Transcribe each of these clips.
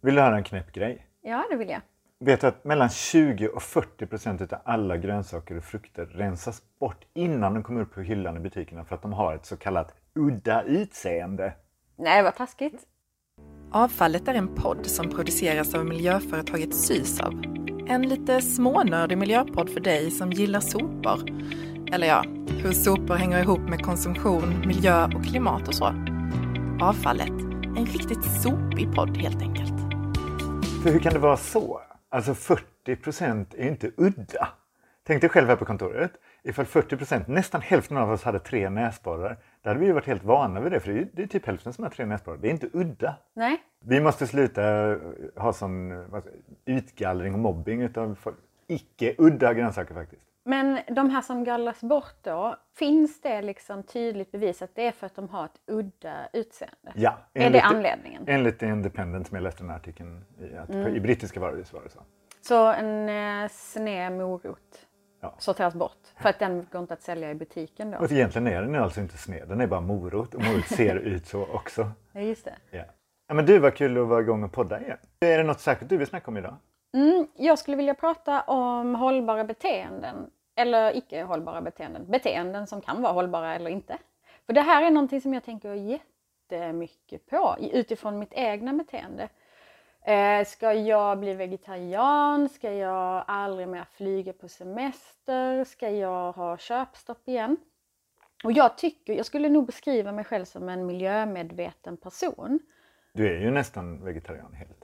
Vill du höra en knäpp grej? Ja, det vill jag. Vet du att mellan 20 och 40 procent av alla grönsaker och frukter rensas bort innan de kommer upp på hyllan i butikerna för att de har ett så kallat udda utseende? Nej, vad taskigt. Avfallet är en podd som produceras av miljöföretaget Sysav. En lite smånördig miljöpodd för dig som gillar sopor. Eller ja, hur sopor hänger ihop med konsumtion, miljö och klimat och så. Avfallet, en riktigt sopig podd helt enkelt. För hur kan det vara så? Alltså 40 procent är inte udda. Tänk dig själv här på kontoret. Ifall 40 procent, nästan hälften av oss hade tre näsborrar, då hade vi ju varit helt vana vid det, för det är, det är typ hälften som har tre näsborrar. Det är inte udda. Nej. Vi måste sluta ha sån ska- utgallring och mobbing utav folk. icke udda grönsaker faktiskt. Men de här som gallras bort då, finns det liksom tydligt bevis att det är för att de har ett udda utseende? Ja, Är det anledningen? Enligt Independent som jag läste den här artikeln i, att Mm. i brittiska varuhus var det så. Så en eh, sned morot Ja. sorteras bort för att den går inte att sälja i butiken då? Och egentligen är den alltså inte sned, den är bara morot och morot ser ut så också. Ja, just det. Ja. Ja, men du, vad kul att vara igång och podda igen. Är det något särskilt du vill snacka om idag? Mm, jag skulle vilja prata om hållbara beteenden. Eller icke hållbara beteenden. Beteenden som kan vara hållbara eller inte. För det här är någonting som jag tänker jättemycket på utifrån mitt egna beteende. Eh, ska jag bli vegetarian? Ska jag aldrig mer flyga på semester? Ska jag ha köpstopp igen? Och jag tycker, jag skulle nog beskriva mig själv som en miljömedveten person. Du är ju nästan vegetarian helt.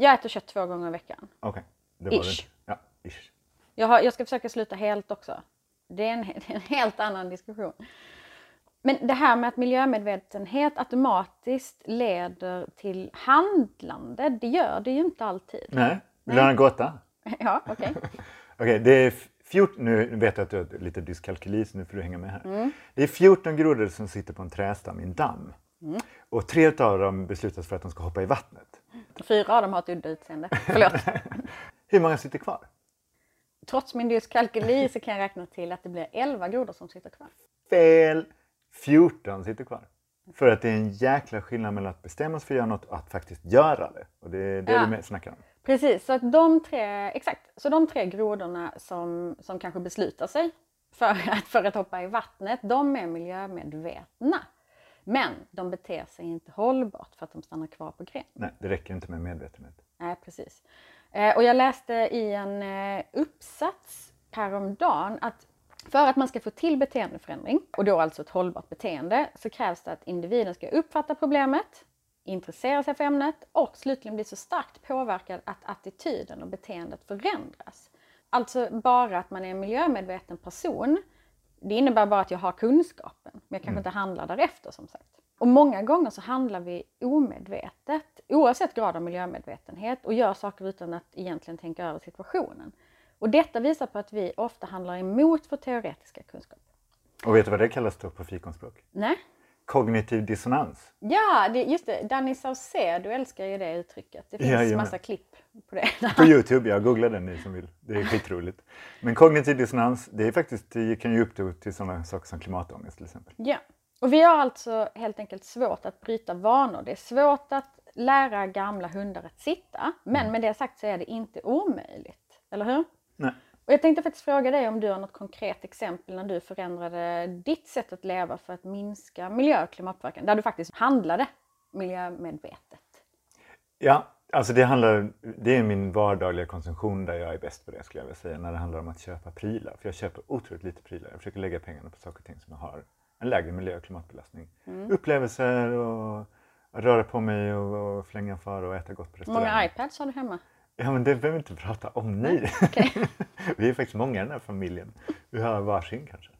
Jag äter kött två gånger i veckan. Okej, det var Ish. det. Ja, ish. Jag, har, jag ska försöka sluta helt också. Det är, en, det är en helt annan diskussion. Men det här med att miljömedvetenhet automatiskt leder till handlande, det gör det ju inte alltid. Nej, vill du ha en gåta? Ja, okej. Okej, det är 14, nu vet jag att du har lite dyskalkyli så nu får du hänga med här. Mm. Det är 14 grodor som sitter på en trädstam i en damm. Mm. Och tre av dem beslutas för att de ska hoppa i vattnet. Fyra av dem har ett udda utseende. Förlåt. Hur många sitter kvar? Trots min dyskalkyli så kan jag räkna till att det blir 11 grodor som sitter kvar. Fel! 14 sitter kvar. För att det är en jäkla skillnad mellan att bestämma sig för att göra något och att faktiskt göra det. Och det är det Ja. med- snackar om. Precis, så att de tre, exakt, så de tre grodorna som, som kanske beslutar sig för att, för att hoppa i vattnet, de är miljömedvetna. Men de beter sig inte hållbart för att de stannar kvar på gren. Nej, det räcker inte med medvetenhet. Nej, precis. Eh, och jag läste i en eh, uppsats häromdagen att för att man ska få till beteendeförändring, och då alltså ett hållbart beteende, så krävs det att individen ska uppfatta problemet, intressera sig för ämnet och slutligen bli så starkt påverkad att attityden och beteendet förändras. Alltså bara att man är en miljömedveten person, det innebär bara att jag har kunskapen, men jag kanske inte handlar därefter som sagt. Och många gånger så handlar vi omedvetet, oavsett grad av miljömedvetenhet, och gör saker utan att egentligen tänka över situationen. Och detta visar på att vi ofta handlar emot vår teoretiska kunskap. Och vet du vad det kallas då på fikonspråk? Nej? Kognitiv dissonans. Ja, det, just det. Danny Saucedo älskar ju det uttrycket. Det finns Jajamän. massa klipp på det. På Youtube, jag googlar den ni som vill. Det är skitroligt. Men kognitiv dissonans, det är faktiskt, det kan ju upphov till sådana saker som klimatångest till exempel. Ja, och vi har alltså helt enkelt svårt att bryta vanor. Det är svårt att lära gamla hundar att sitta. Men med det sagt så är det inte omöjligt. Eller hur? Nej. Och jag tänkte faktiskt fråga dig om du har något konkret exempel när du förändrade ditt sätt att leva för att minska miljö och klimatpåverkan. Där du faktiskt handlade miljömedvetet. Ja, alltså det handlar, det är min vardagliga konsumtion där jag är bäst på det skulle jag vilja säga, när det handlar om att köpa prylar. För jag köper otroligt lite prylar. Jag försöker lägga pengarna på saker och ting som har en lägre miljö och klimatbelastning. Upplevelser och röra på mig och, och flänga far och äta gott på restaurang. många iPads har du hemma? Ja men det behöver vi inte prata om nu. vi är faktiskt många i den här familjen. Vi har varsin kanske.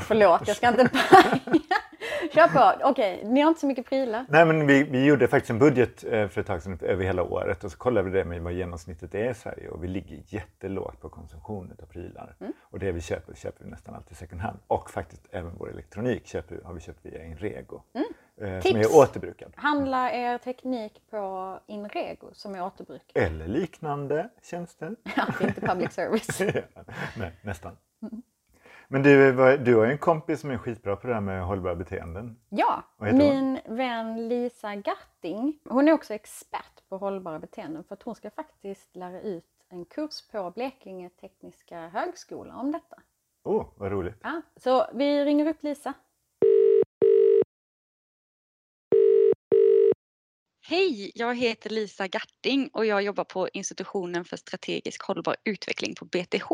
Förlåt, jag ska inte paja. Kör på. Okej, ni har inte så mycket prylar. Nej men vi, vi gjorde faktiskt en budget eh, för ett tag sedan över hela året och så kollade vi det med vad genomsnittet är i Sverige och vi ligger jättelågt på konsumtion av prylar. Och det vi köper köper vi nästan alltid second hand. Och faktiskt även vår elektronik köper, har vi köpt via Inrego. Eh, som är återbrukad. Handla er teknik på Inrego som är återbruk. Eller liknande tjänster. Ja, det är inte public service. Nej, nästan. Men du, vad- du har ju en kompis som är skitbra på det här med hållbara beteenden. Ja, heter hon? min vän Lisa Gatting, hon är också expert på hållbara beteenden för att hon ska faktiskt lära ut en kurs på Blekinge Tekniska Högskola om detta. Åh, oh, vad roligt! Ja, så vi ringer upp Lisa. Hej, jag heter Lisa Gatting och jag jobbar på institutionen för strategisk hållbar utveckling på BTH.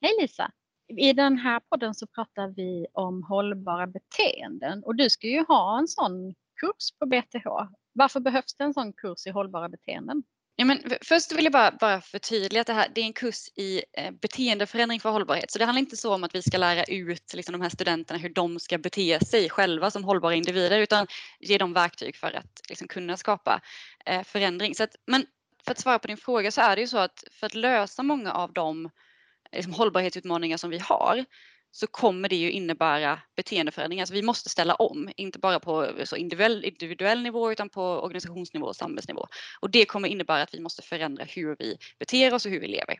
Hej Lisa! I den här podden så pratar vi om hållbara beteenden och du ska ju ha en sån kurs på BTH. Varför behövs det en sån kurs i hållbara beteenden? Ja, men först vill jag bara, bara förtydliga att det här det är en kurs i eh, beteendeförändring för hållbarhet. Så det handlar inte så om att vi ska lära ut liksom, de här studenterna hur de ska bete sig själva som hållbara individer utan ge dem verktyg för att liksom, kunna skapa eh, förändring. Så att, men för att svara på din fråga så är det ju så att för att lösa många av de liksom, hållbarhetsutmaningar som vi har så kommer det ju innebära beteendeförändringar. Alltså vi måste ställa om, inte bara på så individuell, individuell nivå utan på organisationsnivå och samhällsnivå. Och det kommer innebära att vi måste förändra hur vi beter oss och hur vi lever.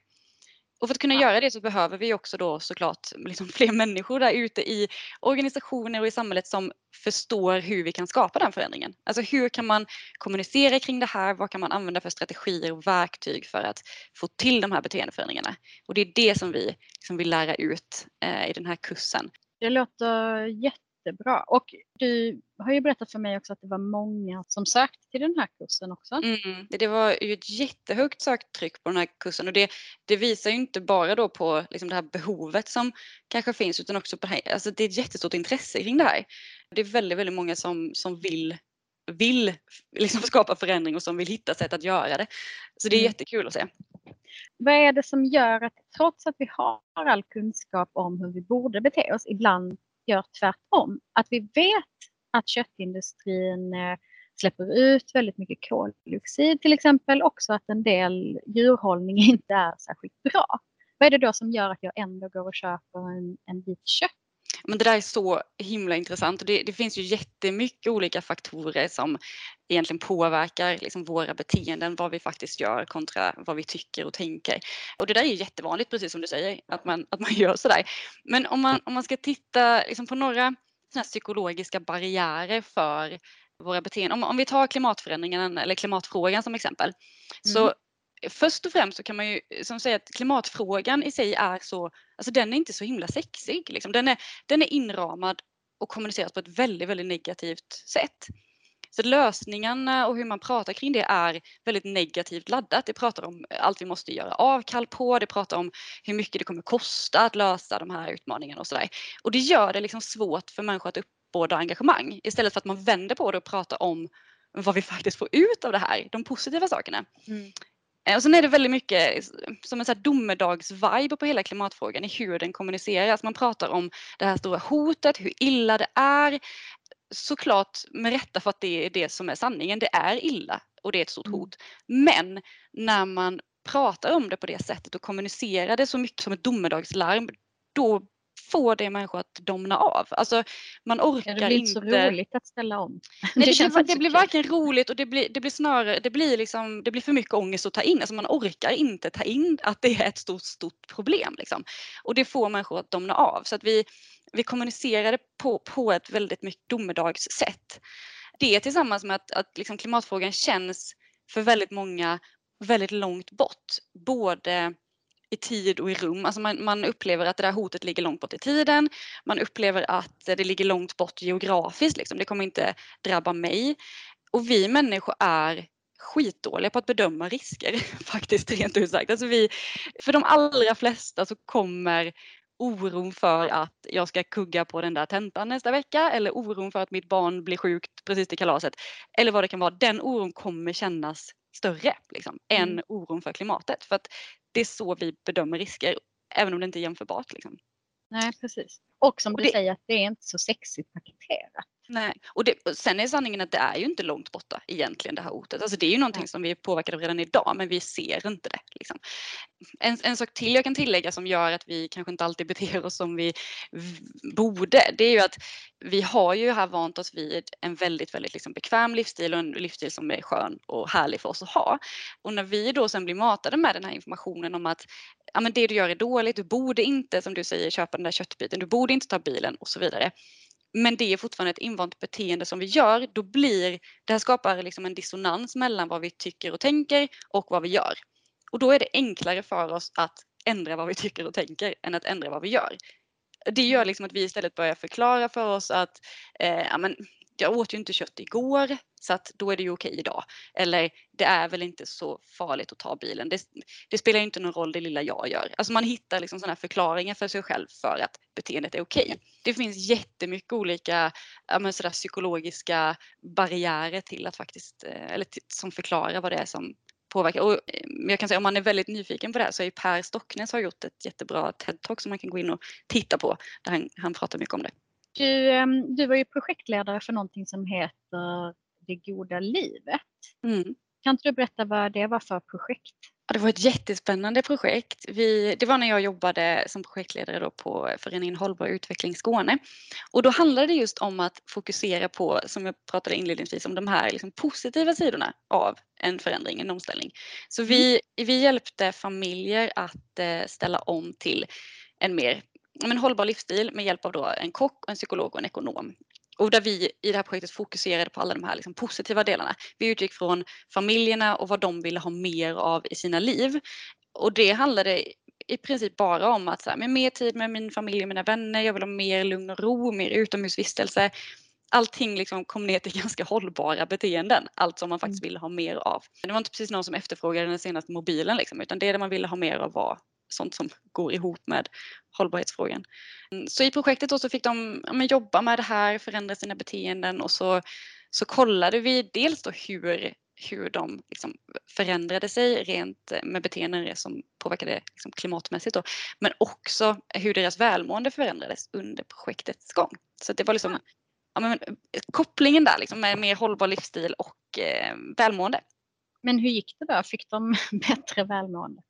Och för att kunna göra det så behöver vi också då såklart liksom fler människor där ute i organisationer och i samhället som förstår hur vi kan skapa den förändringen. Alltså hur kan man kommunicera kring det här? Vad kan man använda för strategier och verktyg för att få till de här beteendeförändringarna? Och det är det som vi liksom vill lära ut eh, i den här kursen. Det låter jätte jättebra. Och du har ju berättat för mig också att det var många som sökte till den här kursen också. Mm, det var ju ett jättehögt söktryck på den här kursen och det, det visar ju inte bara då på liksom det här behovet som kanske finns utan också på det här, alltså det är ett jättestort intresse kring det här. Det är väldigt, väldigt många som, som vill vill liksom skapa förändring och som vill hitta sätt att göra det. Så det är mm. jättekul att se. Vad är det som gör att trots att vi har all kunskap om hur vi borde bete oss, ibland gör tvärtom. Att vi vet att köttindustrin eh, släpper ut väldigt mycket koldioxid till exempel. Också att en del djurhållning inte är särskilt bra. Vad är det då som gör att jag ändå går och köper en, en bit kött? Men det där är så himla intressant och det, det finns ju jättemycket olika faktorer som egentligen påverkar liksom våra beteenden, vad vi faktiskt gör kontra vad vi tycker och tänker. Och det där är jättevanligt, precis som du säger, att man, att man gör sådär. Men om man, om man ska titta liksom på några såna psykologiska barriärer för våra beteenden. Om, om vi tar klimatförändringen eller klimatfrågan som exempel. Mm. Så först och främst så kan man ju eh, som säga att klimatfrågan i sig är så, alltså den är inte så himla sexig. Liksom. Den, är, den är inramad och kommuniceras på ett väldigt, väldigt negativt sätt. Så lösningarna och hur man pratar kring det är väldigt negativt laddat. Det pratar om allt vi måste göra avkall på, det pratar om hur mycket det kommer kosta att lösa de här utmaningarna och sådär. Och det gör det liksom svårt för människor att uppbåda engagemang istället för att man vänder på det och pratar om vad vi faktiskt får ut av det här, de positiva sakerna. Mm. Eh, och sen är det väldigt mycket som en domedagsvibe på hela klimatfrågan i hur den kommuniceras. Man pratar om det här stora hotet, hur illa det är. Såklart med rätta för att det är det som är sanningen. Det är illa och det är ett stort mm. hot. Men när man pratar om det på det sättet och kommunicerar det så mycket som ett domedagslarm, då få det människor att domna av. Alltså man orkar inte. Det blir inte så roligt att ställa om. Nej, det, det, blir, det blir varken roligt och det blir, det blir snarare, det blir liksom, det blir för mycket ångest att ta in. Alltså man orkar inte ta in att det är ett stort, stort problem liksom. Och det får människor att domna av. Så att vi, vi kommunicerar det på, på ett väldigt mycket domedagssätt. Det tillsammans med att, att liksom klimatfrågan känns för väldigt många väldigt långt bort. Både i tid och i rum. Alltså man, man, upplever att det där hotet ligger långt bort i tiden. Man upplever att det ligger långt bort geografiskt. Liksom. Det kommer inte drabba mig. Och vi människor är skitdåliga på att bedöma risker faktiskt rent ut sagt. Alltså vi, för de allra flesta så kommer oron för att jag ska kugga på den där tentan nästa vecka eller oron för att mitt barn blir sjukt precis till kalaset eller vad det kan vara. Den oron kommer kännas större liksom, mm. än oron för klimatet. För att det är så vi bedömer risker, även om det inte är jämförbart. Liksom. Nej, precis. Och som och du det, säger, att det är inte så sexigt paketerat. Nej, och, det, och sen är sanningen att det är ju inte långt borta egentligen det här hotet. Alltså det är ju någonting Nej. som vi är påverkade av redan idag men vi ser inte det. Liksom. En, en sak till jag kan tillägga som gör att vi kanske inte alltid beter oss som vi borde det är ju att vi har ju här vant oss vid en väldigt, väldigt liksom bekväm livsstil och en livsstil som är skön och härlig för oss att ha. Och när vi då sen blir matade med den här informationen om att ja, men det du gör är dåligt, du borde inte som du säger köpa den där köttbiten, du borde inte ta bilen och så vidare men det är fortfarande ett invant beteende som vi gör, då blir det här skapar liksom en dissonans mellan vad vi tycker och tänker och vad vi gör. Och då är det enklare för oss att ändra vad vi tycker och tänker än att ändra vad vi gör. Det gör liksom att vi istället börjar förklara för oss att eh, ja, men jag åt ju inte kött igår så att då är det ju okej idag. Eller det är väl inte så farligt att ta bilen. Det, det spelar inte någon roll det lilla jag gör. Alltså man hittar liksom sådana förklaringar för sig själv för att beteendet är okej. Det finns jättemycket olika ja, men sådär, psykologiska barriärer till att faktiskt, eh, eller till, som förklarar vad det är som påverkar. Och eh, jag kan säga om man är väldigt nyfiken på det här så är Per Stocknes har gjort ett jättebra TED-talk som man kan gå in och titta på där han, han pratar mycket om det. Du, ehm, du var ju projektledare för någonting som heter Det goda livet. Mm. Kan inte du berätta vad det var för projekt? Ja, det var ett jättespännande projekt. Vi, det var när jag jobbade som projektledare då på föreningen Hållbar utveckling Skåne. Och då handlade det just om att fokusera på, som jag pratade inledningsvis om, de här liksom positiva sidorna av en förändring, en omställning. Så vi, mm. vi hjälpte familjer att eh, ställa om till en mer en hållbar livsstil med hjälp av då en kock, en psykolog och en ekonom. Och där vi i det här projektet fokuserade på alla de här liksom positiva delarna. Vi utgick från familjerna och vad de ville ha mer av i sina liv. Och det handlade i princip bara om att så här, med mer tid med min familj och mina vänner, jag vill ha mer lugn och ro, mer utomhusvistelse. Allting liksom kom ner till ganska hållbara beteenden, allt som man faktiskt mm. ville ha mer av. Det var inte precis någon som efterfrågade den senaste mobilen liksom, utan det man ville ha mer av var sånt som går ihop med hållbarhetsfrågan. Så i projektet då så fick de ja, jobba med det här, förändra sina beteenden och så, så kollade vi dels då hur, hur de liksom förändrade sig rent med beteenden som påverkade liksom klimatmässigt då, men också hur deras välmående förändrades under projektets gång. Så det var liksom ja, men, kopplingen där liksom med mer hållbar livsstil och eh, välmående. Men hur gick det då? Fick de bättre välmående?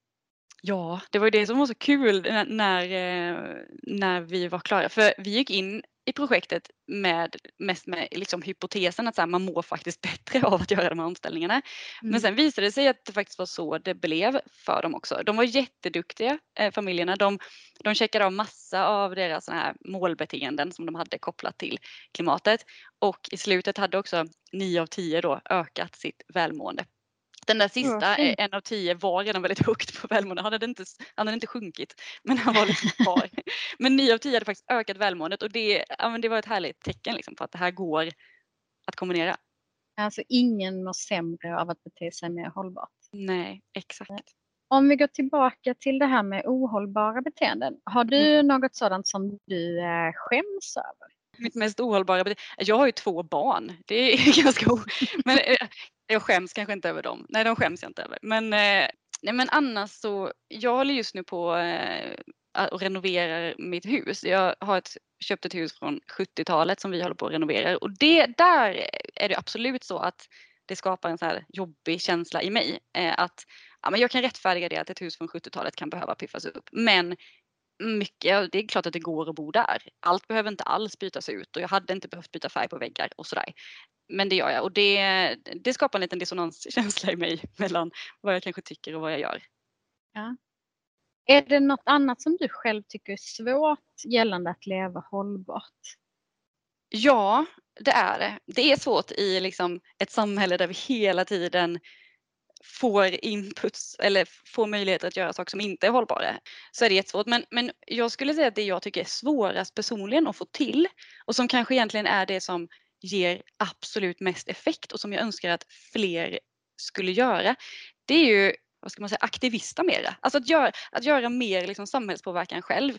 Ja, det var ju det som var så kul när, eh, när vi var klara. För vi gick in i projektet med mest med liksom hypotesen att så här, man mår faktiskt bättre av att göra de här omställningarna. Mm. Men sen visade det sig att det faktiskt var så det blev för dem också. De var jätteduktiga eh, familjerna. De, de checkade av massa av deras såna här målbeteenden som de hade kopplat till klimatet och i slutet hade också 9 av 10 då ökat sitt välmående den där sista, mm. en av tio, var redan väldigt högt på välmående. Han hade inte, han hade inte sjunkit, men han var liksom kvar. men nio av tio hade faktiskt ökat välmåendet och det, ja, det var ett härligt tecken liksom på att det här går att kombinera. Alltså ingen mår sämre av att bete sig mer hållbart. Nej, exakt. Om vi går tillbaka till det här med ohållbara beteenden. Har du mm. något sådant som du äh, skäms över? Mitt mest ohållbara beteende? Jag har ju två barn. Det är ganska o... Men eh, jag skäms kanske inte över dem. Nej, de skäms jag inte över. Men, eh, nej, men annars så, jag håller just nu på eh, och renoverar mitt hus. Jag har ett, köpt ett hus från 70-talet som vi håller på att renovera och det, där är det absolut så att det skapar en så här jobbig känsla i mig. Eh, att ja, men jag kan rättfärdiga det att ett hus från 70-talet kan behöva piffas upp. Men mycket, det är klart att det går att bo där. Allt behöver inte alls bytas ut och jag hade inte behövt byta färg på väggar och sådär men det gör jag och det, det skapar en liten dissonanskänsla i mig mellan vad jag kanske tycker och vad jag gör. Ja. Är det något annat som du själv tycker är svårt gällande att leva hållbart? Ja, det är det. Det är svårt i liksom ett samhälle där vi hela tiden får inputs eller får möjligheter att göra saker som inte är hållbara så är det jättesvårt. Men, men jag skulle säga att det jag tycker är svårast personligen att få till och som kanske egentligen är det som ger absolut mest effekt och som jag önskar att fler skulle göra, det är ju vad ska man säga, aktivista mera. Alltså att göra, att göra mer liksom samhällspåverkan själv.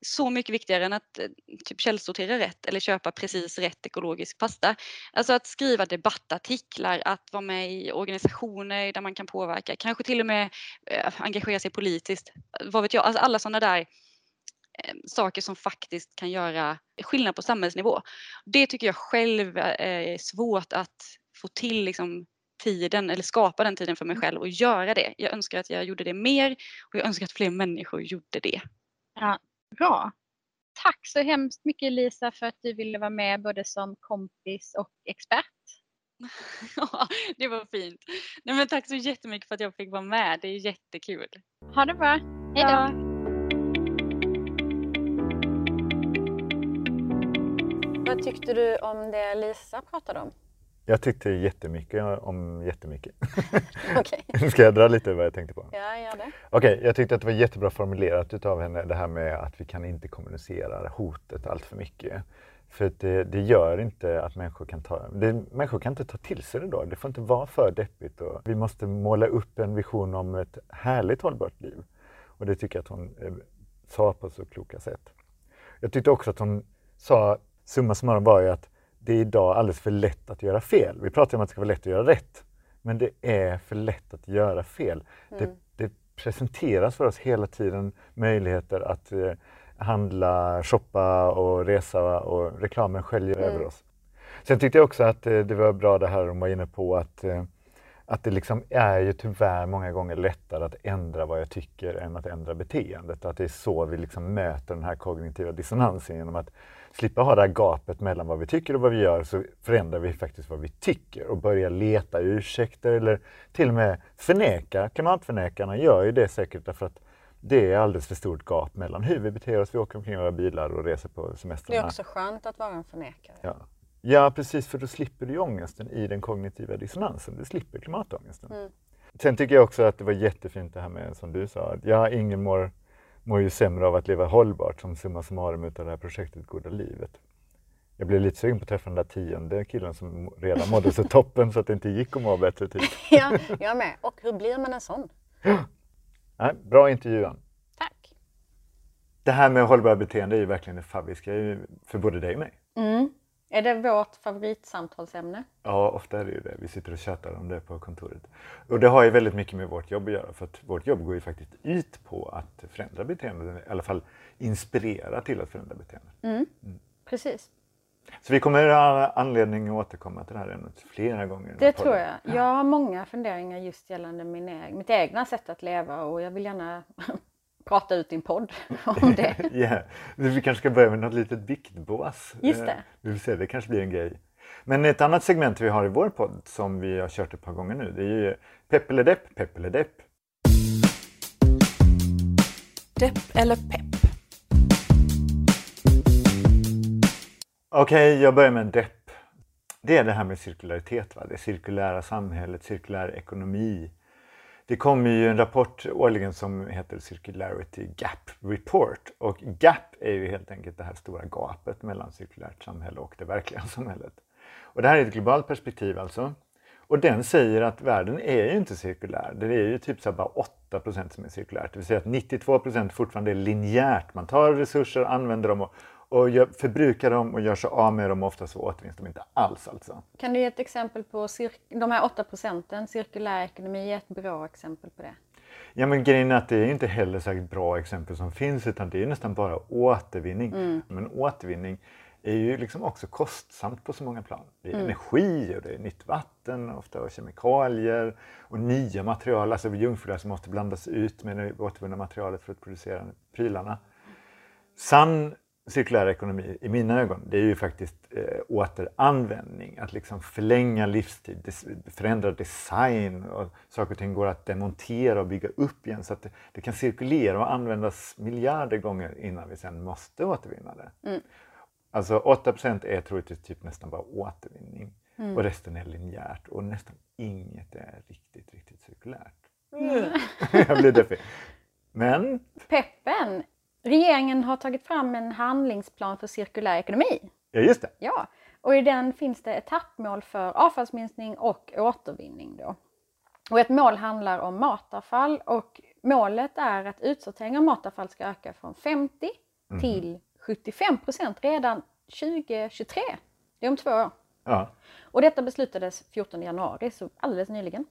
Så mycket viktigare än att eh, typ källsortera rätt eller köpa precis rätt ekologisk pasta. Alltså att skriva debattartiklar, att vara med i organisationer där man kan påverka, kanske till och med eh, engagera sig politiskt. Vad vet jag, alltså alla sådana där Eh, saker som faktiskt kan göra skillnad på samhällsnivå. Det tycker jag själv är svårt att få till liksom, tiden eller skapa den tiden för mig mm. själv och göra det. Jag önskar att jag gjorde det mer och jag önskar att fler människor gjorde det. Ja, bra. Tack så hemskt mycket Lisa för att du ville vara med både som kompis och expert. Ja, det var fint. Nej, men tack så jättemycket för att jag fick vara med. Det är jättekul. Ha det bra. Hej då. Vad tyckte du om det Lisa pratade om? Jag tyckte jättemycket om jättemycket. Okay. Ska jag dra lite vad jag tänkte på? Ja, gör det. Okej, okay, jag tyckte att det var jättebra formulerat utav henne det här med att vi kan inte kommunicera hotet allt för mycket. För det, det, gör inte att människor kan ta, det, människor kan inte ta till sig det då. Det får inte vara för deppigt. Och vi måste måla upp en vision om ett härligt hållbart liv. Och det tycker jag att hon eh, sa på så kloka sätt. Jag tyckte också att hon sa, summa summarum var ju att det är idag alldeles för lätt att göra fel. Vi pratar om att det ska vara lätt att göra rätt. Men det är för lätt att göra fel. Mm. Det, det, presenteras för oss hela tiden möjligheter att eh, handla, shoppa och resa och reklamen sköljer mm. över oss. Sen tyckte jag också att eh, det var bra det här de var inne på att, eh, att det liksom är ju tyvärr många gånger lättare att ändra vad jag tycker än att ändra beteendet. Att det är så vi liksom möter den här kognitiva dissonansen genom att slippa ha det här gapet mellan vad vi tycker och vad vi gör så förändrar vi faktiskt vad vi tycker och börjar leta ursäkter eller till och med förneka. Klimatförnekarna gör ju det säkert därför att det är alldeles för stort gap mellan hur vi beter oss, vi åker omkring i våra bilar och reser på semestrarna. Det är också skönt att vara en förnekare. Ja. ja, precis, för då slipper du ångesten i den kognitiva dissonansen. Du slipper klimatångesten. Mm. Sen tycker jag också att det var jättefint det här med, som du sa, att ja, ingen mår, mår ju sämre av att leva hållbart som summa summarum utav det här projektet Goda livet. Jag blev lite sugen på att träffa den där tionde killen som redan mådde så toppen så att det inte gick att må bättre. Typ. ja, jag med. Och hur blir man en sån? Nej, bra intervjuan. Tack. Det här med hållbara beteende är ju verkligen det fabbiska för både dig och mig. Mm. Är det vårt favoritsamtalsämne? Ja, ofta är det ju det. Vi sitter och tjatar om det på kontoret. Och det har ju väldigt mycket med vårt jobb att göra för att vårt jobb går ju faktiskt ut på att förändra beteenden, i alla fall inspirera till att förändra beteenden. Mm. Mm. Precis. Så vi kommer ha anledning att återkomma till det här ämnet flera gånger. Det tror jag. Jag har många funderingar just gällande min eg mitt egna sätt att leva och jag vill gärna prata ut din podd om det. yeah. Vi kanske ska börja med något litet biktbås. Just det. Vi får se, det kanske blir en grej. Men ett annat segment vi har i vår podd som vi har kört ett par gånger nu det är ju Pepp eller depp, pepp eller depp. Depp eller pepp? Okej, okay, jag börjar med en depp. Det är det här med cirkularitet, va? det cirkulära samhället, cirkulär ekonomi. Det kommer ju en rapport årligen som heter Circularity Gap Report och GAP är ju helt enkelt det här stora gapet mellan cirkulärt samhälle och det verkliga samhället. Och det här är ett globalt perspektiv alltså. Och den säger att världen är ju inte cirkulär. Det är ju typ så bara 8% som är cirkulärt. Det vill säga att 92% fortfarande är linjärt. Man tar resurser, använder dem och, och förbrukar dem och gör sig av med dem. Ofta så återvinns de inte alls alltså. Kan du ge ett exempel på de här 8 procenten? Cirkulär ekonomi är ett bra exempel på det. Ja men grejen är att det är inte heller särskilt bra exempel som finns utan det är nästan bara återvinning. Mm. Men återvinning är ju liksom också kostsamt på så många plan. Det är mm. energi och det är nytt vatten, ofta och kemikalier och nya material, alltså jungfruar som måste blandas ut med det återvunna materialet för att producera prylarna. Sann cirkulär ekonomi i mina ögon, det är ju faktiskt eh, återanvändning, att liksom förlänga livstid, des, förändra design och saker och ting går att demontera och bygga upp igen så att det, det, kan cirkulera och användas miljarder gånger innan vi sen måste återvinna det. Mm. Alltså 8% är troligtvis typ nästan bara återvinning mm. och resten är linjärt och nästan inget är riktigt, riktigt cirkulärt. Mm. Jag blir deppig. Men... Peppen! Regeringen har tagit fram en handlingsplan för cirkulär ekonomi. Ja, just det. Ja, och i den finns det etappmål för avfallsminskning och återvinning. Då. Och ett mål handlar om matavfall och målet är att utsortering av matavfall ska öka från 50 mm. till 75 procent redan 2023. Det är om två år. Ja. Och detta beslutades 14 januari, så alldeles nyligen.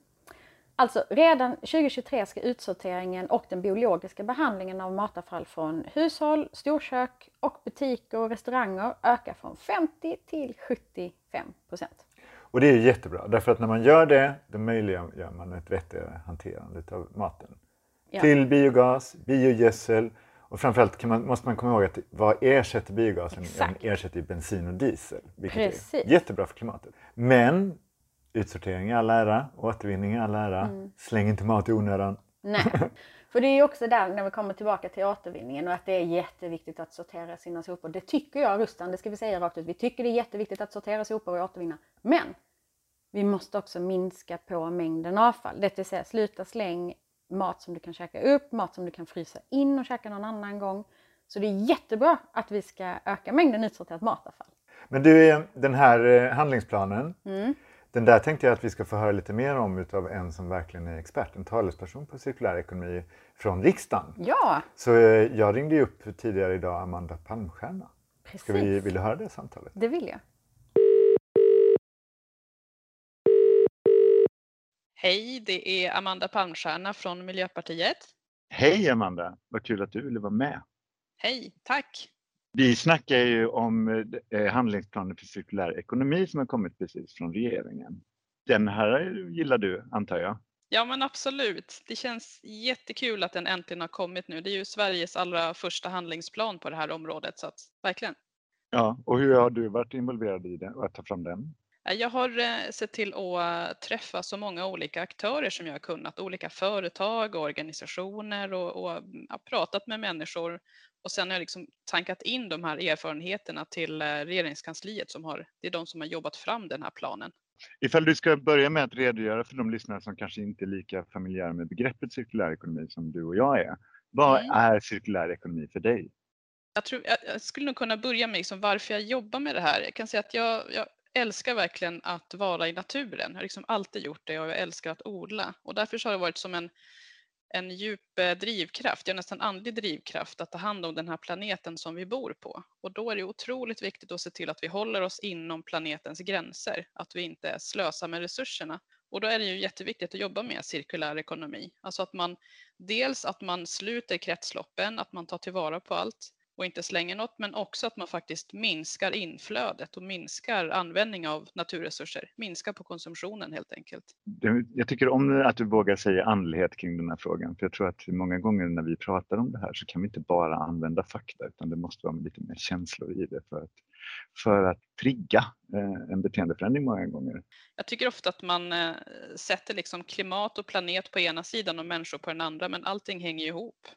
Alltså redan 2023 ska utsorteringen och den biologiska behandlingen av matavfall från hushåll, storkök och butiker och restauranger öka från 50 till 75 procent. Och det är jättebra därför att när man gör det, då möjliggör man ett vettigare hanterande av maten. Ja. Till biogas, biogödsel och framförallt man, måste man komma ihåg att vad ersätter biogasen? Den ersätter bensin och diesel. Vilket Precis. är jättebra för klimatet. Men utsortering i all ära, återvinning i all ära. Mm. Släng inte mat i onödan. Nej. För det är ju också där när vi kommer tillbaka till återvinningen och att det är jätteviktigt att sortera sina sopor. Det tycker jag Rustan, det ska vi säga rakt ut. Vi tycker det är jätteviktigt att sortera sopor och återvinna. Men vi måste också minska på mängden avfall. Det vill säga sluta släng mat som du kan käka upp, mat som du kan frysa in och käka någon annan gång. Så det är jättebra att vi ska öka mängden utsorterat matavfall. Men du, den här eh, handlingsplanen, mm. Den där tänkte jag att vi ska få höra lite mer om utav en som verkligen är expert, en talesperson på cirkulär ekonomi från riksdagen. Ja! Så eh, jag ringde upp tidigare idag Amanda Palmstierna. Precis. Ska vi, vill du höra det samtalet? Det vill jag. Hej, det är Amanda Palmstierna från Miljöpartiet. Hej Amanda, vad kul att du ville vara med. Hej, tack. Vi snackar ju om eh, handlingsplanen för cirkulär ekonomi som har kommit precis från regeringen. Den här gillar du antar jag? Ja men absolut. Det känns jättekul att den äntligen har kommit nu. Det är ju Sveriges allra första handlingsplan på det här området så att verkligen. Ja, och hur har du varit involverad i och att ta fram den? Jag har eh, sett till att träffa så många olika aktörer som jag har kunnat, olika företag och organisationer och, och ja, pratat med människor och sen har jag liksom tankat in de här erfarenheterna till eh, regeringskansliet som har, det är de som har jobbat fram den här planen. Ifall du ska börja med att redogöra för de lyssnare som kanske inte är lika familjära med begreppet cirkulär ekonomi som du och jag är. Vad mm. är cirkulär ekonomi för dig? Jag, tror, jag skulle nog kunna börja med liksom varför jag jobbar med det här. Jag kan säga att jag, jag älskar verkligen att vara i naturen. Jag har liksom alltid gjort det och jag älskar att odla. Och därför har det varit som en, en djup eh, drivkraft, ja nästan andlig drivkraft att ta hand om den här planeten som vi bor på. Och då är det otroligt viktigt att se till att vi håller oss inom planetens gränser, att vi inte slösar med resurserna. Och då är det ju jätteviktigt att jobba med cirkulär ekonomi. Alltså att man dels att man sluter kretsloppen, att man tar tillvara på allt och inte slänger något, men också att man faktiskt minskar inflödet och minskar användning av naturresurser, minskar på konsumtionen helt enkelt. Jag tycker om att du vågar säga andlighet kring den här frågan, för jag tror att många gånger när vi pratar om det här så kan vi inte bara använda fakta, utan det måste vara lite mer känslor i det för att, för att trigga eh, en beteendeförändring många gånger. Jag tycker ofta att man eh, sätter liksom klimat och planet på ena sidan och människor på den andra, men allting hänger ihop.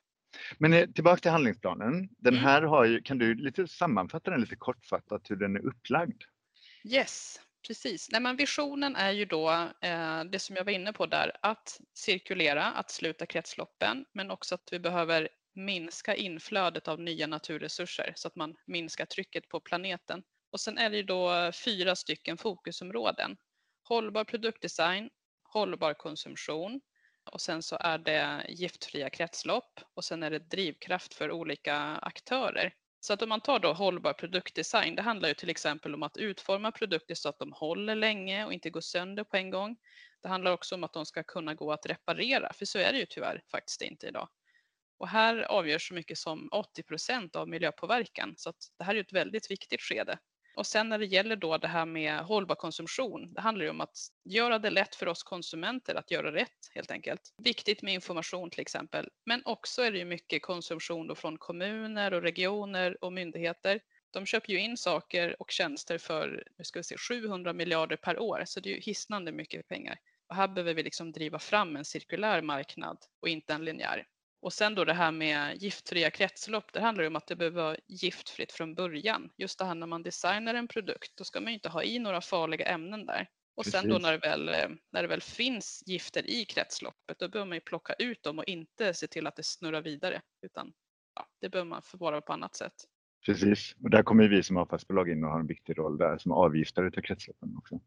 Men eh, tillbaka till handlingsplanen. Den mm. här har ju, kan du lite sammanfatta den lite kortfattat hur den är upplagd? Yes, precis. Nej, men visionen är ju då eh, det som jag var inne på där, att cirkulera, att sluta kretsloppen, men också att vi behöver minska inflödet av nya naturresurser så att man minskar trycket på planeten. Och sen är det ju då fyra stycken fokusområden. Hållbar produktdesign, hållbar konsumtion, och sen så är det giftfria kretslopp och sen är det drivkraft för olika aktörer. Så att om man tar då hållbar produktdesign, det handlar ju till exempel om att utforma produkter så att de håller länge och inte går sönder på en gång. Det handlar också om att de ska kunna gå att reparera, för så är det ju tyvärr faktiskt inte idag. Och här avgörs så mycket som 80 procent av miljöpåverkan, så att det här är ett väldigt viktigt skede. Och sen när det gäller då det här med hållbar konsumtion, det handlar ju om att göra det lätt för oss konsumenter att göra rätt helt enkelt. Viktigt med information till exempel, men också är det ju mycket konsumtion då från kommuner och regioner och myndigheter. De köper ju in saker och tjänster för nu ska vi se, 700 miljarder per år, så det är ju hisnande mycket pengar. Och här behöver vi liksom driva fram en cirkulär marknad och inte en linjär. Och sen då det här med giftfria kretslopp, det handlar om att det behöver vara giftfritt från början. Just det här när man designar en produkt, då ska man ju inte ha i några farliga ämnen där. Och Precis. sen då när det, väl, eh, när det väl finns gifter i kretsloppet, då behöver man ju plocka ut dem och inte se till att det snurrar vidare, utan ja, det behöver man förvara på annat sätt. Precis, och där kommer vi som avfallsbolag in och har en viktig roll där som avgiftare av kretsloppen också.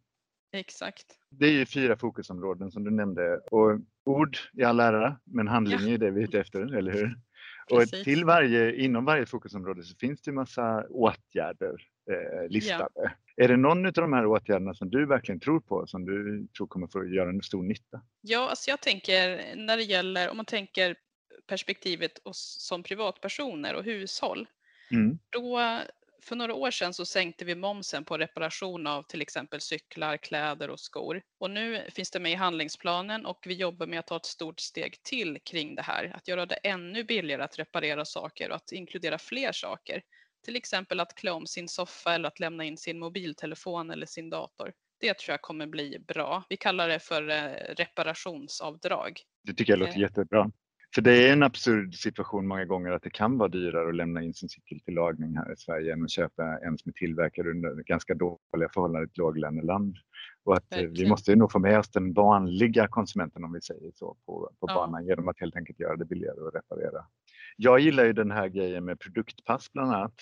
Exakt. Det är ju fyra fokusområden som du nämnde och ord i all ära, men handling ja. är det vi är ute efter, eller hur? Precis. Och till varje, inom varje fokusområde så finns det massa åtgärder eh, listade. Ja. Är det någon av de här åtgärderna som du verkligen tror på, som du tror kommer få göra en stor nytta? Ja, alltså jag tänker när det gäller, om man tänker perspektivet oss som privatpersoner och hushåll, mm. då för några år sedan så sänkte vi momsen på reparation av till exempel cyklar, kläder och skor. Och nu finns det med i handlingsplanen och vi jobbar med att ta ett stort steg till kring det här. Att göra det ännu billigare att reparera saker och att inkludera fler saker. Till exempel att klä om sin soffa eller att lämna in sin mobiltelefon eller sin dator. Det tror jag kommer bli bra. Vi kallar det för eh, reparationsavdrag. Det tycker jag låter eh. jättebra. För det är en absurd situation många gånger att det kan vara dyrare att lämna in sin cykel till lagning här i Sverige än att köpa en som är tillverkad under ganska dåliga förhållanden i ett låglöneland. Och att Verkligen. vi måste nog få med oss den vanliga konsumenten om vi säger så på, på ja. banan genom att helt enkelt göra det billigare att reparera. Jag gillar ju den här grejen med produktpass bland annat.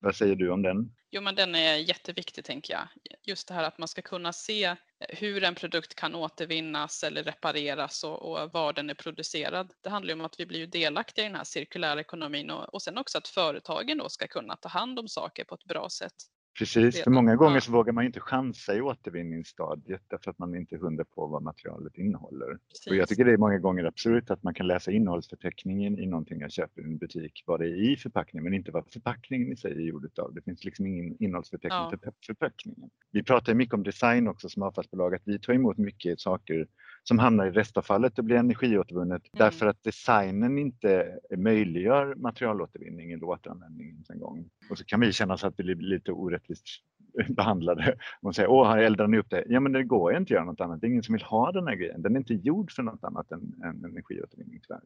Vad säger du om den? Jo, men den är jätteviktig tänker jag. Just det här att man ska kunna se eh, hur en produkt kan återvinnas eller repareras och, och var den är producerad. Det handlar ju om att vi blir delaktiga i den här cirkulära ekonomin och, och sen också att företagen då ska kunna ta hand om saker på ett bra sätt. Precis, för många gånger så vågar man inte chansa i återvinningsstadiet därför att man inte är hundra på vad materialet innehåller. Och jag tycker det är många gånger absurt att man kan läsa innehållsförteckningen i någonting jag köper i en butik, vad det är i förpackningen men inte vad förpackningen i sig är gjord utav. Det finns liksom ingen innehållsförteckning ja. för förpackningen. Vi pratar mycket om design också som avfallsbolag, att vi tar emot mycket saker som hamnar i restavfallet och blir energiåtervunnet mm. därför att designen inte möjliggör materialåtervinning eller återanvändning ens en gång. Och så kan vi känna så att vi blir lite orättvist behandlade. Och säger, åh, här eldar ni upp det. Ja, men det går ju inte att göra något annat. Det är ingen som vill ha den här grejen. Den är inte gjord för något annat än, än energiåtervinning tyvärr.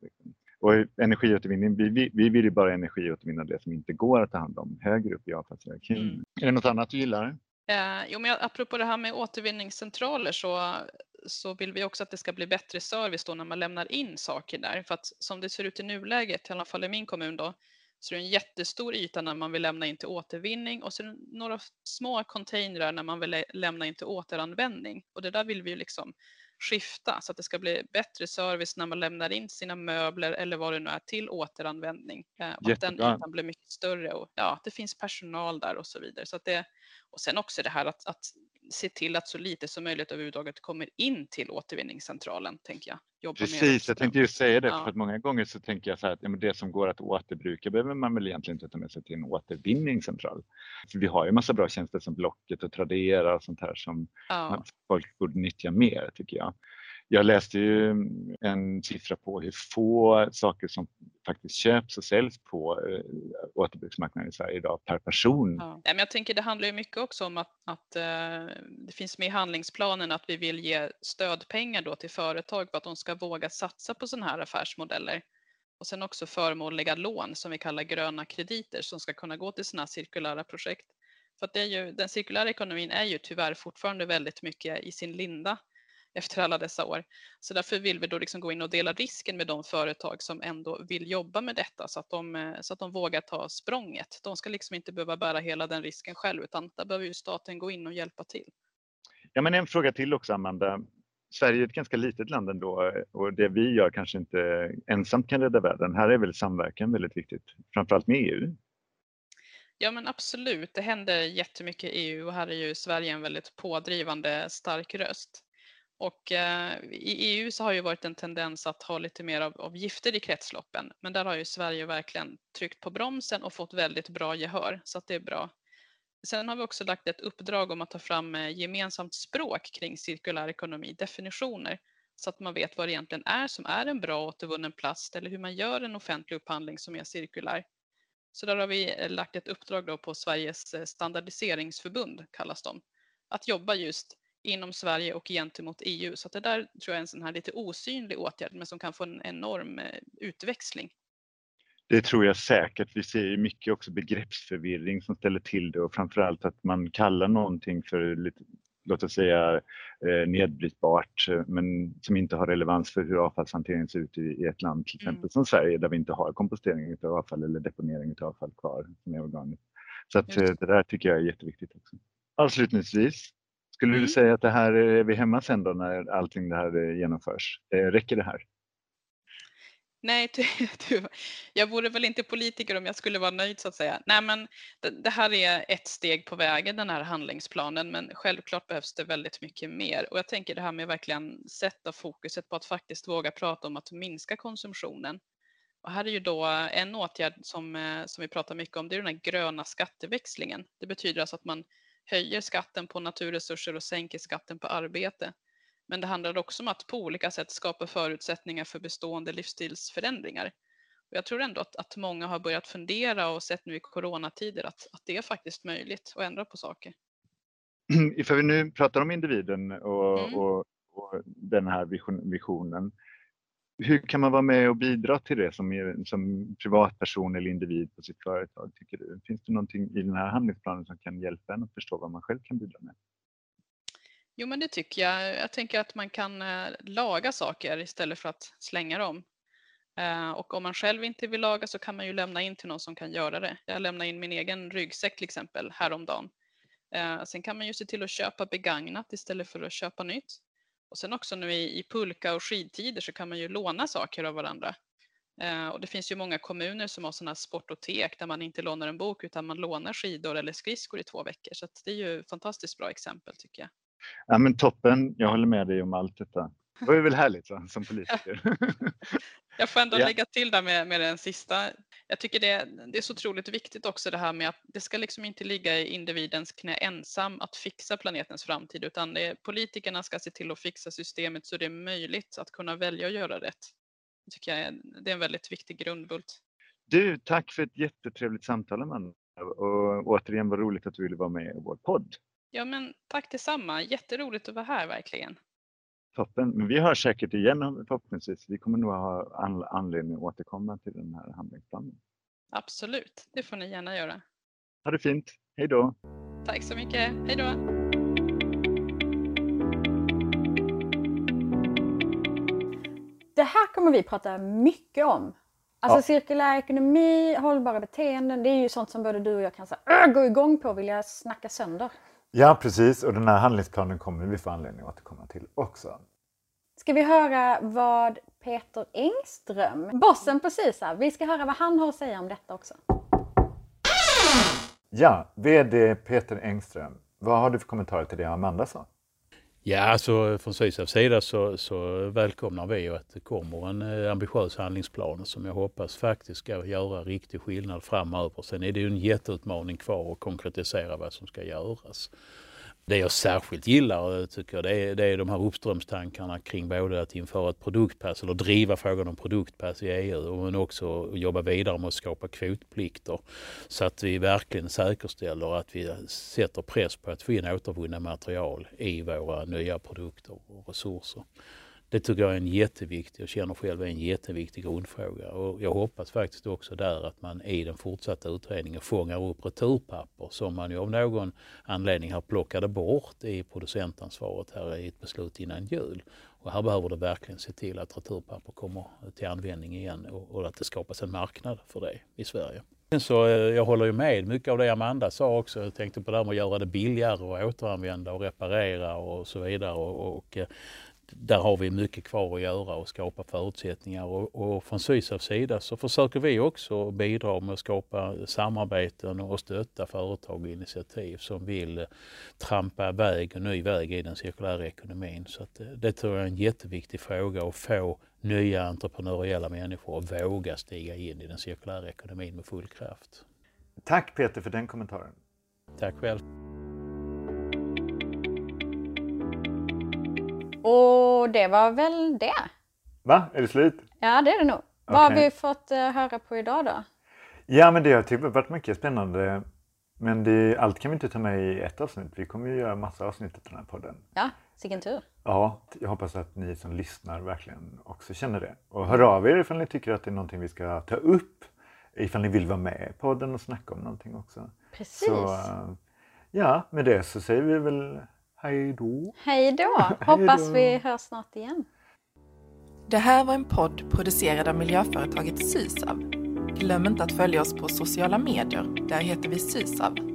Och energiåtervinning, vi, vi, vi vill ju bara energiåtervinna det som inte går att ta hand om högre upp i avfallshierarkin. Mm. Är det något annat du gillar? Eh, jo, men apropå det här med återvinningscentraler så, så vill vi också att det ska bli bättre service då när man lämnar in saker där. För att som det ser ut i nuläget, i alla fall i min kommun då, så det är en jättestor yta när man vill lämna in till återvinning och så några små containrar när man vill lämna in till återanvändning. Och det där vill vi ju liksom skifta så att det ska bli bättre service när man lämnar in sina möbler eller vad det nu är till återanvändning. Eh, och att den ytan blir mycket större och ja, det finns personal där och så vidare. Så att det, och sen också det här att, att se till att så lite som möjligt överhuvudtaget kommer in till återvinningscentralen, tänker jag. Jobba Precis, jag tänkte ju säga det, ja. för att många gånger så tänker jag så här att ja, det som går att återbruka behöver man väl egentligen inte ta med sig till en återvinningscentral. För vi har ju massa bra tjänster som Blocket och Tradera och sånt här som ja. folk borde nyttja mer, tycker jag. Jag läste ju mm, en siffra på hur få saker som faktiskt köps och säljs på eh, återbruksmarknaden i Sverige idag per person. Ja. men jag tänker det handlar ju mycket också om att, att eh, det finns med i handlingsplanen att vi vill ge stödpengar då till företag för att de ska våga satsa på sådana här affärsmodeller. Och sen också förmånliga lån som vi kallar gröna krediter som ska kunna gå till sådana här cirkulära projekt. För att det är ju, den cirkulära ekonomin är ju tyvärr fortfarande väldigt mycket i sin linda efter alla dessa år. Så därför vill vi då liksom gå in och dela risken med de företag som ändå vill jobba med detta så att de, eh, så att de vågar ta språnget. De ska liksom inte behöva bära hela den risken själv utan där behöver ju staten gå in och hjälpa till. Ja, men en fråga till också Amanda. Sverige är ett ganska litet land ändå och det vi gör kanske inte ensamt kan rädda världen. Här är väl samverkan väldigt viktigt, framförallt med EU? Ja men absolut, det händer jättemycket i EU och här är ju Sverige en väldigt pådrivande stark röst. Och eh, i EU så har ju varit en tendens att ha lite mer av, av, gifter i kretsloppen. Men där har ju Sverige verkligen tryckt på bromsen och fått väldigt bra gehör, så att det är bra. Sen har vi också lagt ett uppdrag om att ta fram eh, gemensamt språk kring cirkulär ekonomi, definitioner, så att man vet vad det egentligen är som är en bra återvunnen plast eller hur man gör en offentlig upphandling som är cirkulär. Så där har vi eh, lagt ett uppdrag då på Sveriges eh, standardiseringsförbund, kallas de, att jobba just inom Sverige och gentemot EU. Så det där tror jag är en sån här lite osynlig åtgärd men som kan få en enorm eh, utväxling. Det tror jag säkert. Vi ser ju mycket också begreppsförvirring som ställer till det och framförallt att man kallar någonting för lite, låt oss säga eh, nedbrytbart men som inte har relevans för hur avfallshanteringen ser ut i, ett land till exempel mm. som Sverige där vi inte har kompostering av avfall eller deponering av avfall kvar som är organiskt. Så att, det. det där tycker jag är jätteviktigt också. Avslutningsvis, skulle mm. du säga att det här är vi hemma sen då när allting det här eh, genomförs? Eh, räcker det här? Nej, du, jag vore väl inte politiker om jag skulle vara nöjd så att säga. Nej, men det, det, här är ett steg på vägen, den här handlingsplanen, men självklart behövs det väldigt mycket mer. Och jag tänker det här med verkligen sätta fokuset på att faktiskt våga prata om att minska konsumtionen. Och här är ju då en åtgärd som, eh, som vi pratar mycket om, det är den här gröna skatteväxlingen. Det betyder alltså att man höjer skatten på naturresurser och sänker skatten på arbete. Men det handlar också om att på olika sätt skapa förutsättningar för bestående livsstilsförändringar. Och jag tror ändå att, att många har börjat fundera och sett nu i coronatider att, att det är faktiskt möjligt att ändra på saker. Ifall vi nu pratar om individen och, mm. och, och den här vision, visionen hur kan man vara med och bidra till det som, som privatperson eller individ på sitt företag, tycker du? Finns det någonting i den här handlingsplanen som kan hjälpa en att förstå vad man själv kan bidra med? Jo, men det tycker jag. Jag tänker att man kan eh, laga saker istället för att slänga dem. Eh, och om man själv inte vill laga så kan man ju lämna in till någon som kan göra det. Jag lämnade in min egen ryggsäck till exempel häromdagen. Eh, sen kan man ju se till att köpa begagnat istället för att köpa nytt. Och sen också nu i, i pulka och skidtider så kan man ju låna saker av varandra. Eh, och det finns ju många kommuner som har sådana sportotek där man inte lånar en bok utan man lånar skidor eller skridskor i två veckor. Så det är ju fantastiskt bra exempel tycker jag. Ja men toppen, jag håller med dig om allt detta. Det var ju väl härligt va, som politiker. Jag får ändå ja. lägga till där med, med den sista. Jag tycker det, det är så otroligt viktigt också det här med att det ska liksom inte ligga i individens knä ensam att fixa planetens framtid utan det, politikerna ska se till att fixa systemet så det är möjligt att kunna välja att göra rätt. Det tycker jag är, det är en väldigt viktig grundbult. Du, tack för ett jättetrevligt samtal Amanda och återigen vad roligt att du ville vara med i vår podd. Ja men tack detsamma, jätteroligt att vara här verkligen. Toppen, men vi hörs säkert igen förhoppningsvis. Vi kommer nog ha anledning att återkomma till den här handlingsplanen. Absolut, det får ni gärna göra. Ha det fint, hej då! Tack så mycket, hej då! Det här kommer vi prata mycket om. Alltså ja. cirkulär ekonomi, hållbara beteenden, det är ju sånt som både du och jag kan så, gå igång på och vilja snacka sönder. Ja, precis. Och den här handlingsplanen kommer vi få anledning att återkomma till också. Ska vi höra vad Peter Engström, bossen på SISAB, vi ska höra vad han har att säga om detta också. Ja, VD Peter Engström. Vad har du för kommentarer till det Amanda sa? Ja, alltså från Sysavs sida så, så välkomnar vi att det kommer en eh, ambitiös handlingsplan som jag hoppas faktiskt ska göra riktig skillnad framöver. Sen är det ju en jätteutmaning kvar att konkretisera vad som ska göras. Det jag särskilt gillar tycker jag, det är, det är de här uppströmstankarna kring både att införa ett produktpass eller driva frågan om produktpass i EU men också jobba vidare med att skapa kvotplikter så att vi verkligen säkerställer att vi sätter press på att få in återvunna material i våra nya produkter och resurser. Det tycker jag är en jätteviktig, och känner själv är en jätteviktig grundfråga. Och jag hoppas faktiskt också där att man i den fortsatta utredningen fångar upp returpapper som man ju av någon anledning här plockade bort i producentansvaret här i ett beslut innan jul. Och här behöver det verkligen se till att returpapper kommer till användning igen och, och att det skapas en marknad för det i Sverige. Så eh, jag håller ju med mycket av det Amanda sa också. Jag tänkte på det här med att göra det billigare att återanvända och reparera och så vidare. Och, och eh, där har vi mycket kvar att göra och skapa förutsättningar. Och, och från Sysavs sida så försöker vi också bidra med att skapa samarbeten och stötta företag och initiativ som vill trampa väg och ny väg i den cirkulära ekonomin. Så att, det tror jag är en jätteviktig fråga att få nya entreprenöriella människor att våga stiga in i den cirkulära ekonomin med full kraft. Tack Peter för den kommentaren. Tack själv. Och det var väl det. Va? Är det slut? Ja, det är det nog. Okay. Vad har vi fått uh, höra på idag då? Ja, men det har typ varit mycket spännande. Men det, allt kan vi inte ta med i ett avsnitt. Vi kommer ju göra massa avsnitt av den här podden. Ja, vilken tur. Ja, jag hoppas att ni som lyssnar verkligen också känner det. Och hör av er ifall ni tycker att det är någonting vi ska ta upp. Ifall ni vill vara med i podden och snacka om någonting också. Precis. Så, uh, ja, med det så säger vi väl Hej då! Hej då! Hoppas vi hörs snart igen. Det här var en podd producerad av miljöföretaget Sysav. Glöm inte att följa oss på sociala medier. Där heter vi Sysav.